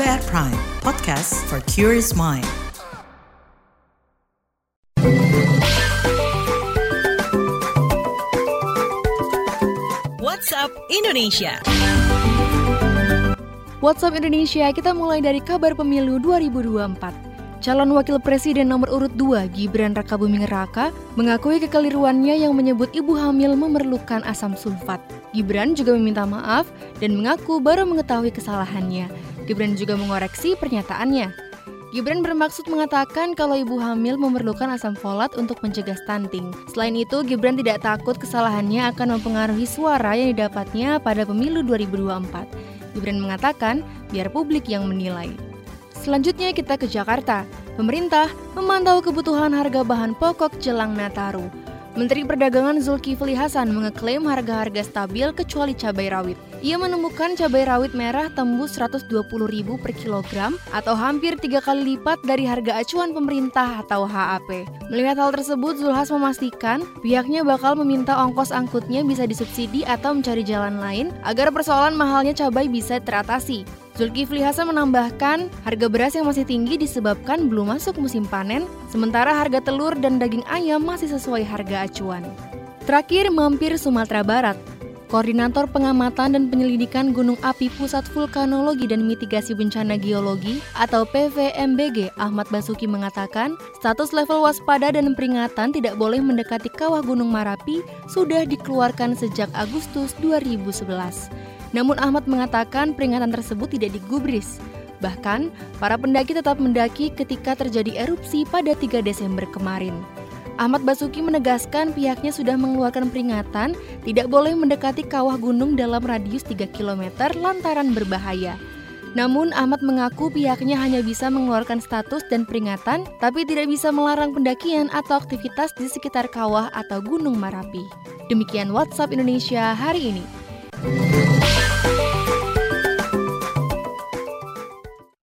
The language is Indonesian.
KBR Prime, podcast for curious mind. WhatsApp Indonesia. WhatsApp Indonesia, kita mulai dari kabar pemilu 2024. Calon Wakil Presiden nomor urut 2, Gibran Rakabuming Raka, mengakui kekeliruannya yang menyebut ibu hamil memerlukan asam sulfat. Gibran juga meminta maaf dan mengaku baru mengetahui kesalahannya. Gibran juga mengoreksi pernyataannya. Gibran bermaksud mengatakan kalau ibu hamil memerlukan asam folat untuk mencegah stunting. Selain itu, Gibran tidak takut kesalahannya akan mempengaruhi suara yang didapatnya pada pemilu 2024. Gibran mengatakan, biar publik yang menilai. Selanjutnya kita ke Jakarta. Pemerintah memantau kebutuhan harga bahan pokok jelang Nataru. Menteri Perdagangan Zulkifli Hasan mengeklaim harga-harga stabil kecuali cabai rawit. Ia menemukan cabai rawit merah tembus Rp120.000 per kilogram atau hampir tiga kali lipat dari harga acuan pemerintah atau HAP. Melihat hal tersebut, Zulhas memastikan pihaknya bakal meminta ongkos angkutnya bisa disubsidi atau mencari jalan lain agar persoalan mahalnya cabai bisa teratasi. Zulkifli Hasan menambahkan, harga beras yang masih tinggi disebabkan belum masuk musim panen, sementara harga telur dan daging ayam masih sesuai harga acuan. Terakhir, mampir Sumatera Barat. Koordinator Pengamatan dan Penyelidikan Gunung Api Pusat Vulkanologi dan Mitigasi Bencana Geologi atau PVMBG Ahmad Basuki mengatakan, status level waspada dan peringatan tidak boleh mendekati kawah Gunung Marapi sudah dikeluarkan sejak Agustus 2011. Namun Ahmad mengatakan peringatan tersebut tidak digubris. Bahkan, para pendaki tetap mendaki ketika terjadi erupsi pada 3 Desember kemarin. Ahmad Basuki menegaskan pihaknya sudah mengeluarkan peringatan tidak boleh mendekati kawah gunung dalam radius 3 km lantaran berbahaya. Namun Ahmad mengaku pihaknya hanya bisa mengeluarkan status dan peringatan, tapi tidak bisa melarang pendakian atau aktivitas di sekitar kawah atau gunung Marapi. Demikian WhatsApp Indonesia hari ini.